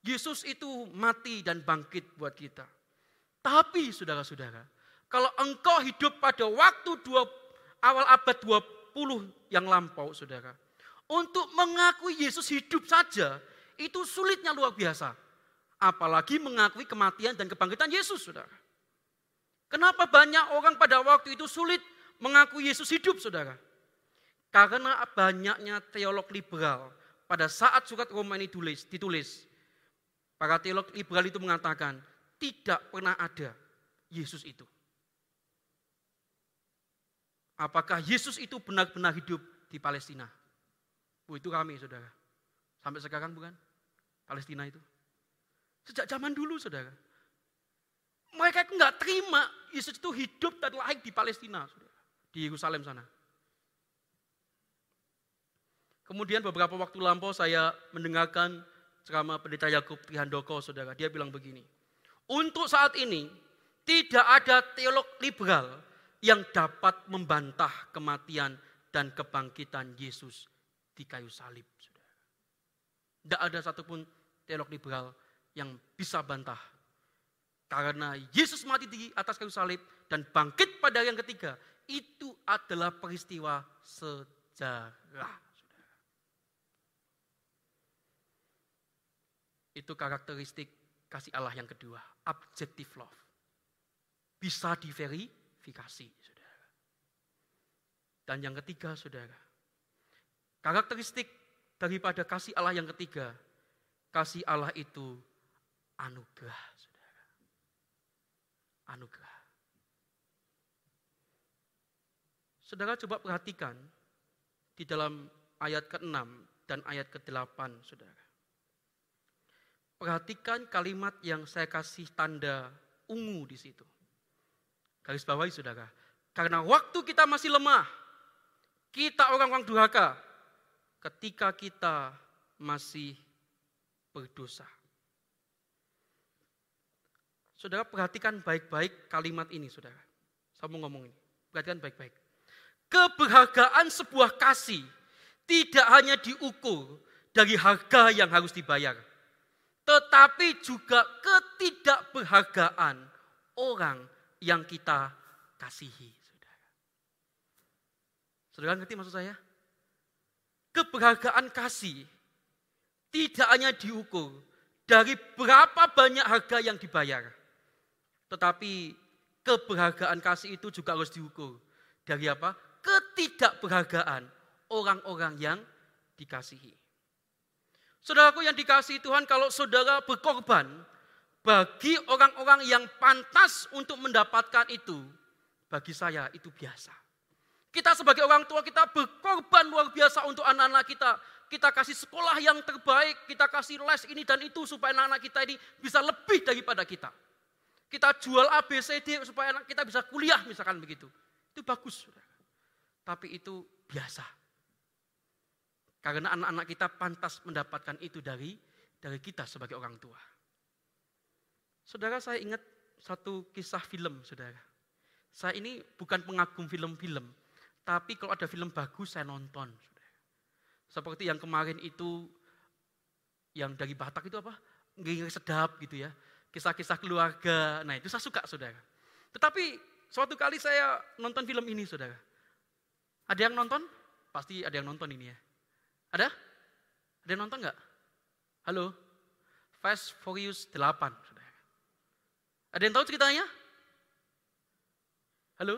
Yesus itu mati dan bangkit buat kita. Tapi saudara-saudara, kalau engkau hidup pada waktu dua, awal abad 20 yang lampau, saudara. Untuk mengakui Yesus hidup saja, itu sulitnya luar biasa. Apalagi mengakui kematian dan kebangkitan Yesus, saudara. Kenapa banyak orang pada waktu itu sulit mengakui Yesus hidup, saudara? Karena banyaknya teolog liberal pada saat surat Roma ini ditulis, ditulis. Para teolog liberal itu mengatakan, tidak pernah ada Yesus itu. Apakah Yesus itu benar-benar hidup di Palestina? Oh, itu kami, saudara. Sampai sekarang bukan? Palestina itu. Sejak zaman dulu, saudara. Mereka itu nggak terima Yesus itu hidup dan lahir di Palestina, saudara. Di Yerusalem sana. Kemudian beberapa waktu lampau saya mendengarkan ceramah pendeta Yakub Trihandoko, saudara. Dia bilang begini, untuk saat ini tidak ada teolog liberal yang dapat membantah kematian dan kebangkitan Yesus di kayu salib. Tidak ada satupun teolog liberal yang bisa bantah. Karena Yesus mati di atas kayu salib dan bangkit pada yang ketiga. Itu adalah peristiwa sejarah. Itu karakteristik kasih Allah yang kedua. Objective love. Bisa diveri, verifikasi, saudara. Dan yang ketiga, saudara, karakteristik daripada kasih Allah yang ketiga, kasih Allah itu anugerah, saudara. Anugerah. Saudara coba perhatikan di dalam ayat ke-6 dan ayat ke-8, saudara. Perhatikan kalimat yang saya kasih tanda ungu di situ. Garis bawahi saudara. Karena waktu kita masih lemah, kita orang-orang durhaka, ketika kita masih berdosa. Saudara perhatikan baik-baik kalimat ini saudara. Saya mau ngomong ini. Perhatikan baik-baik. Keberhargaan sebuah kasih tidak hanya diukur dari harga yang harus dibayar. Tetapi juga ketidakberhargaan orang yang kita kasihi. Saudara, saudara ngerti maksud saya? Keberhargaan kasih tidak hanya diukur dari berapa banyak harga yang dibayar. Tetapi keberhargaan kasih itu juga harus diukur. Dari apa? Ketidakberhargaan orang-orang yang dikasihi. Saudaraku yang dikasihi Tuhan, kalau saudara berkorban bagi orang-orang yang pantas untuk mendapatkan itu, bagi saya itu biasa. Kita sebagai orang tua kita berkorban luar biasa untuk anak-anak kita. Kita kasih sekolah yang terbaik, kita kasih les ini dan itu supaya anak-anak kita ini bisa lebih daripada kita. Kita jual A, B, C, D supaya anak kita bisa kuliah misalkan begitu. Itu bagus. Tapi itu biasa. Karena anak-anak kita pantas mendapatkan itu dari dari kita sebagai orang tua. Saudara saya ingat satu kisah film, saudara. Saya ini bukan pengagum film-film, tapi kalau ada film bagus saya nonton. Saudara. Seperti yang kemarin itu, yang dari Batak itu apa? Ngiri sedap gitu ya. Kisah-kisah keluarga. Nah itu saya suka saudara. Tetapi suatu kali saya nonton film ini saudara. Ada yang nonton? Pasti ada yang nonton ini ya. Ada? Ada yang nonton nggak? Halo? Fast Furious 8. Saudara. Ada yang tahu ceritanya? Halo?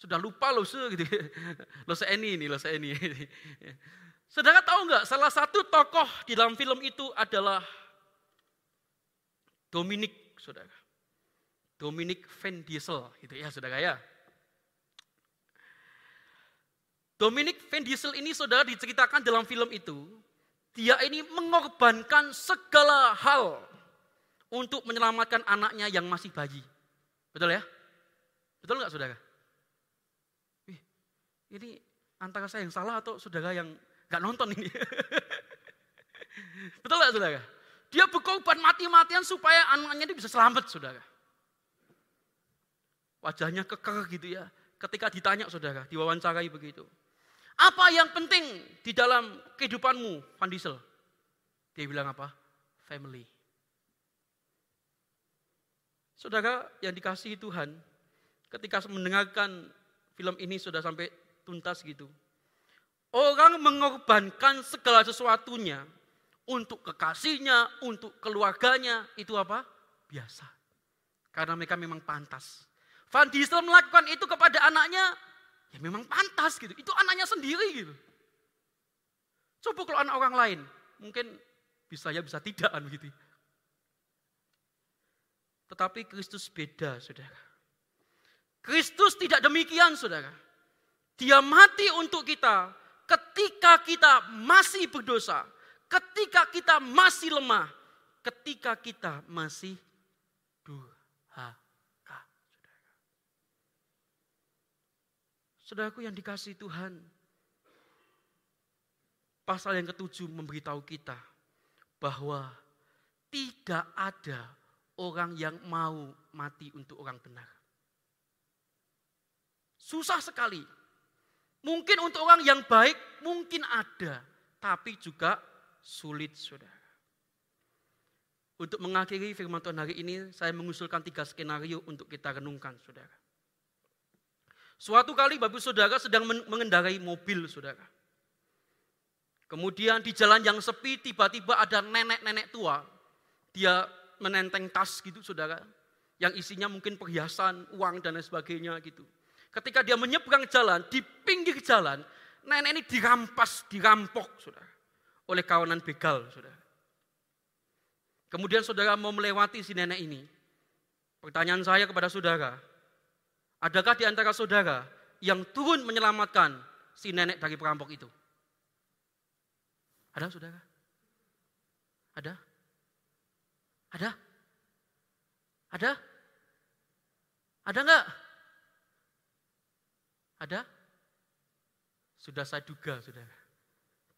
Sudah lupa loh se gitu. [laughs] Lo ini ini, lo ini. Saudara tahu nggak? Salah satu tokoh di dalam film itu adalah Dominic, saudara. Dominic Van Diesel, gitu ya, saudara ya. Dominic Van Diesel ini saudara diceritakan dalam film itu, dia ini mengorbankan segala hal untuk menyelamatkan anaknya yang masih bayi. Betul ya? Betul nggak saudara? ini antara saya yang salah atau saudara yang nggak nonton ini? [laughs] Betul nggak saudara? Dia berkorban mati-matian supaya anaknya ini bisa selamat saudara. Wajahnya keker gitu ya. Ketika ditanya saudara, diwawancarai begitu. Apa yang penting di dalam kehidupanmu, Van Diesel? Dia bilang apa? Family. Saudara yang dikasihi Tuhan, ketika mendengarkan film ini sudah sampai tuntas gitu. Orang mengorbankan segala sesuatunya untuk kekasihnya, untuk keluarganya, itu apa? Biasa. Karena mereka memang pantas. Van Diesel melakukan itu kepada anaknya, Ya memang pantas gitu. Itu anaknya sendiri gitu. Coba kalau anak orang lain, mungkin bisa ya bisa tidak kan begitu. Tetapi Kristus beda, saudara. Kristus tidak demikian, saudara. Dia mati untuk kita ketika kita masih berdosa, ketika kita masih lemah, ketika kita masih durhaka. Saudaraku yang dikasih Tuhan. Pasal yang ketujuh memberitahu kita bahwa tidak ada orang yang mau mati untuk orang benar. Susah sekali. Mungkin untuk orang yang baik mungkin ada, tapi juga sulit saudara. Untuk mengakhiri firman Tuhan hari ini, saya mengusulkan tiga skenario untuk kita renungkan saudara. Suatu kali Bapak Saudara sedang mengendarai mobil Saudara. Kemudian di jalan yang sepi tiba-tiba ada nenek-nenek tua. Dia menenteng tas gitu Saudara. Yang isinya mungkin perhiasan, uang dan lain sebagainya gitu. Ketika dia menyeberang jalan, di pinggir jalan, nenek ini dirampas, dirampok Saudara. Oleh kawanan begal Saudara. Kemudian saudara mau melewati si nenek ini. Pertanyaan saya kepada saudara, Adakah di antara saudara yang turun menyelamatkan si nenek dari perampok itu? Ada saudara? Ada? Ada? Ada? Ada enggak? Ada? Sudah saya duga, saudara.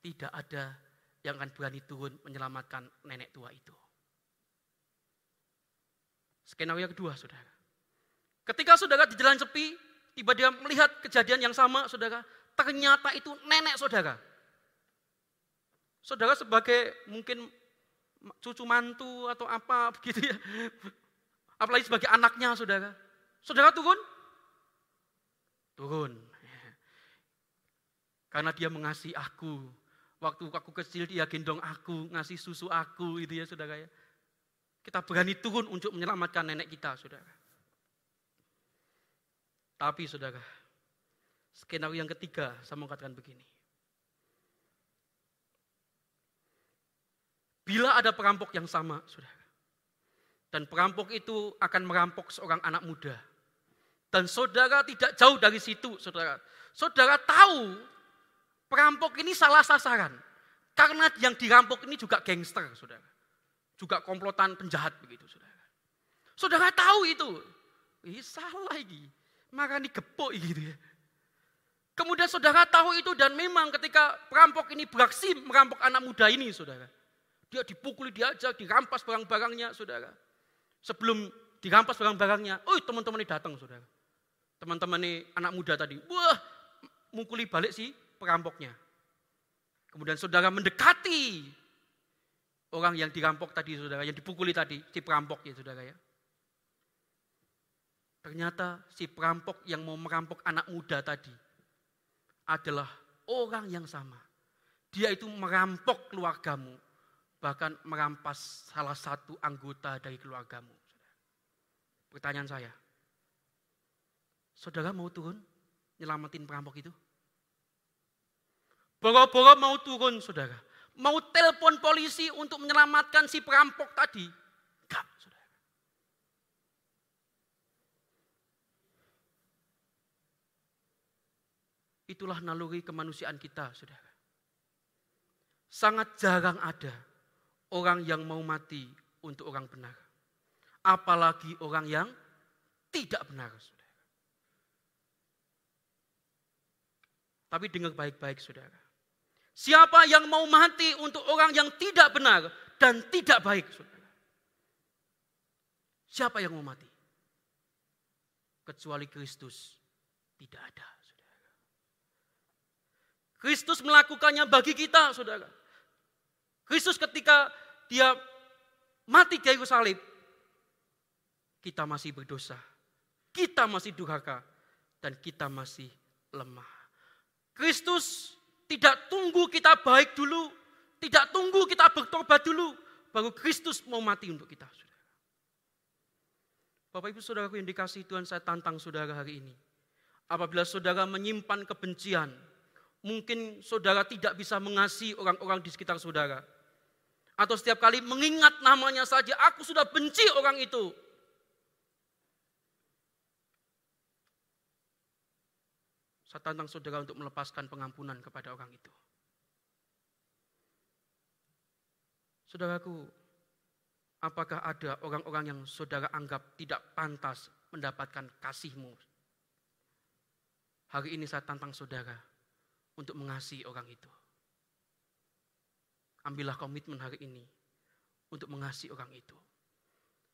Tidak ada yang akan berani turun menyelamatkan nenek tua itu. Skenario kedua, saudara. Ketika saudara di jalan sepi, tiba dia melihat kejadian yang sama, saudara. Ternyata itu nenek saudara. Saudara sebagai mungkin cucu mantu atau apa [laughs] begitu ya. Apalagi sebagai anaknya saudara. Saudara turun? Turun. Karena dia mengasihi aku. Waktu aku kecil dia gendong aku, ngasih susu aku itu ya saudara ya. Kita berani turun untuk menyelamatkan nenek kita saudara. Tapi saudara, Skenario yang ketiga, saya mau katakan begini. Bila ada perampok yang sama, saudara. Dan perampok itu akan merampok seorang anak muda. Dan saudara tidak jauh dari situ, saudara. Saudara tahu perampok ini salah sasaran. Karena yang dirampok ini juga gangster, saudara. Juga komplotan penjahat begitu, saudara. Saudara tahu itu. Ih, salah ini. Makanya gepok gitu ya. Kemudian saudara tahu itu dan memang ketika perampok ini beraksi merampok anak muda ini, saudara. Dia dipukuli, diajak, dirampas barang-barangnya, saudara. Sebelum dirampas barang-barangnya, oh teman-teman ini datang, saudara. Teman-teman ini anak muda tadi, wah mukuli balik si perampoknya. Kemudian saudara mendekati orang yang dirampok tadi, saudara, yang dipukuli tadi, si perampok ya, saudara ya. Ternyata si perampok yang mau merampok anak muda tadi adalah orang yang sama. Dia itu merampok keluargamu, bahkan merampas salah satu anggota dari keluargamu. Pertanyaan saya, saudara mau turun nyelamatin perampok itu? Boro-boro mau turun saudara, mau telepon polisi untuk menyelamatkan si perampok tadi. Enggak, saudara. Itulah naluri kemanusiaan kita, saudara. Sangat jarang ada orang yang mau mati untuk orang benar. Apalagi orang yang tidak benar. Saudara. Tapi dengar baik-baik saudara. Siapa yang mau mati untuk orang yang tidak benar dan tidak baik saudara. Siapa yang mau mati? Kecuali Kristus tidak ada. Saudara. Kristus melakukannya bagi kita saudara. Kristus ketika dia mati kayu salib, kita masih berdosa. Kita masih durhaka dan kita masih lemah. Kristus tidak tunggu kita baik dulu, tidak tunggu kita bertobat dulu, baru Kristus mau mati untuk kita. Bapak ibu saudaraku yang dikasih Tuhan saya tantang saudara hari ini. Apabila saudara menyimpan kebencian, mungkin saudara tidak bisa mengasihi orang-orang di sekitar saudara. Atau setiap kali mengingat namanya saja, aku sudah benci orang itu. Saya tantang saudara untuk melepaskan pengampunan kepada orang itu. Saudaraku, apakah ada orang-orang yang saudara anggap tidak pantas mendapatkan kasihmu? Hari ini saya tantang saudara untuk mengasihi orang itu. Ambillah komitmen hari ini untuk mengasihi orang itu.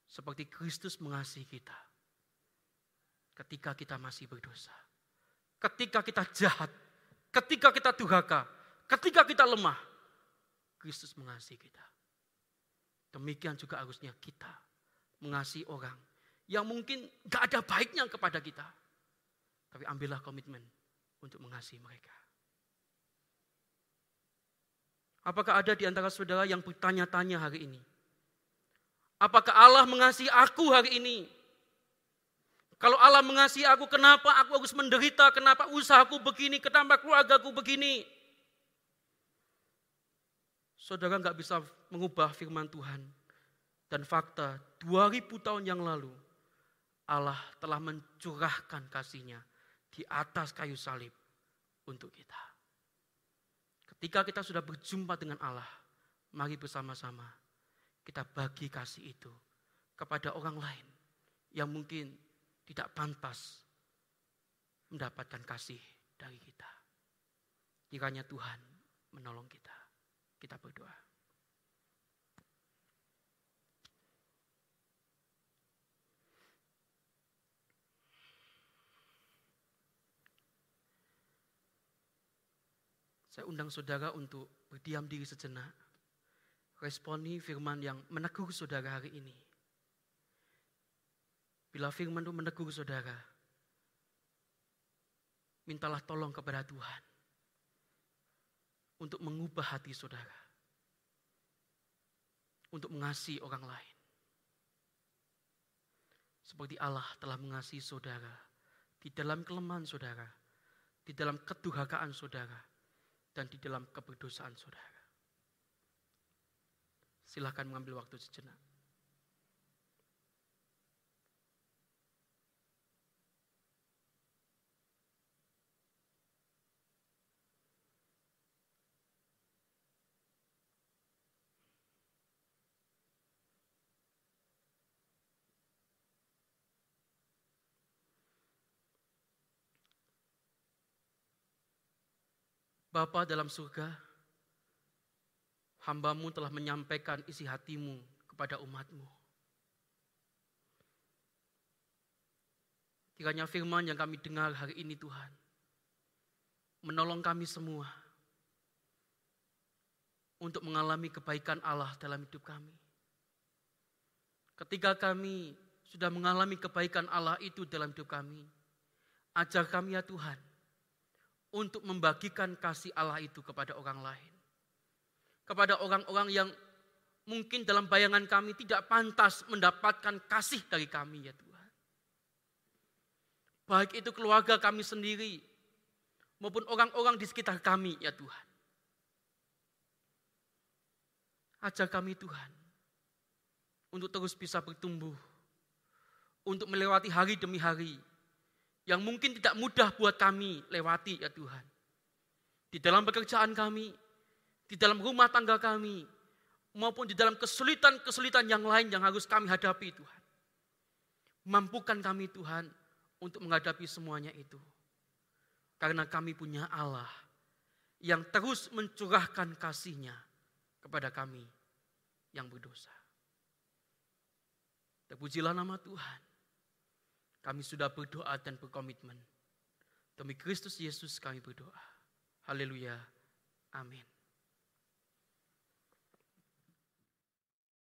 Seperti Kristus mengasihi kita. Ketika kita masih berdosa. Ketika kita jahat. Ketika kita durhaka. Ketika kita lemah. Kristus mengasihi kita. Demikian juga harusnya kita mengasihi orang yang mungkin gak ada baiknya kepada kita. Tapi ambillah komitmen untuk mengasihi mereka. Apakah ada di antara saudara yang bertanya-tanya hari ini? Apakah Allah mengasihi aku hari ini? Kalau Allah mengasihi aku, kenapa aku harus menderita? Kenapa usahaku begini? Kenapa keluargaku begini? Saudara nggak bisa mengubah firman Tuhan. Dan fakta 2000 tahun yang lalu Allah telah mencurahkan kasihnya di atas kayu salib untuk kita. Ketika kita sudah berjumpa dengan Allah, mari bersama-sama kita bagi kasih itu kepada orang lain yang mungkin tidak pantas mendapatkan kasih dari kita. Kiranya Tuhan menolong kita. Kita berdoa. Saya undang saudara untuk berdiam diri sejenak. Responi firman yang menegur saudara hari ini. Bila firman itu menegur saudara, mintalah tolong kepada Tuhan untuk mengubah hati saudara. Untuk mengasihi orang lain. Seperti Allah telah mengasihi saudara di dalam kelemahan saudara. di dalam kedurhakaan saudara dan di dalam keberdosaan saudara. Silahkan mengambil waktu sejenak. Bapa dalam surga, hambamu telah menyampaikan isi hatimu kepada umatmu. Kiranya firman yang kami dengar hari ini Tuhan, menolong kami semua untuk mengalami kebaikan Allah dalam hidup kami. Ketika kami sudah mengalami kebaikan Allah itu dalam hidup kami, ajar kami ya Tuhan, untuk membagikan kasih Allah itu kepada orang lain. Kepada orang-orang yang mungkin dalam bayangan kami tidak pantas mendapatkan kasih dari kami ya Tuhan. Baik itu keluarga kami sendiri maupun orang-orang di sekitar kami ya Tuhan. Ajar kami Tuhan untuk terus bisa bertumbuh, untuk melewati hari demi hari, yang mungkin tidak mudah buat kami lewati ya Tuhan. Di dalam pekerjaan kami, di dalam rumah tangga kami, maupun di dalam kesulitan-kesulitan yang lain yang harus kami hadapi Tuhan. Mampukan kami Tuhan untuk menghadapi semuanya itu. Karena kami punya Allah yang terus mencurahkan kasihnya kepada kami yang berdosa. Terpujilah nama Tuhan. Kami sudah berdoa dan berkomitmen. Demi Kristus Yesus kami berdoa. Haleluya. Amin.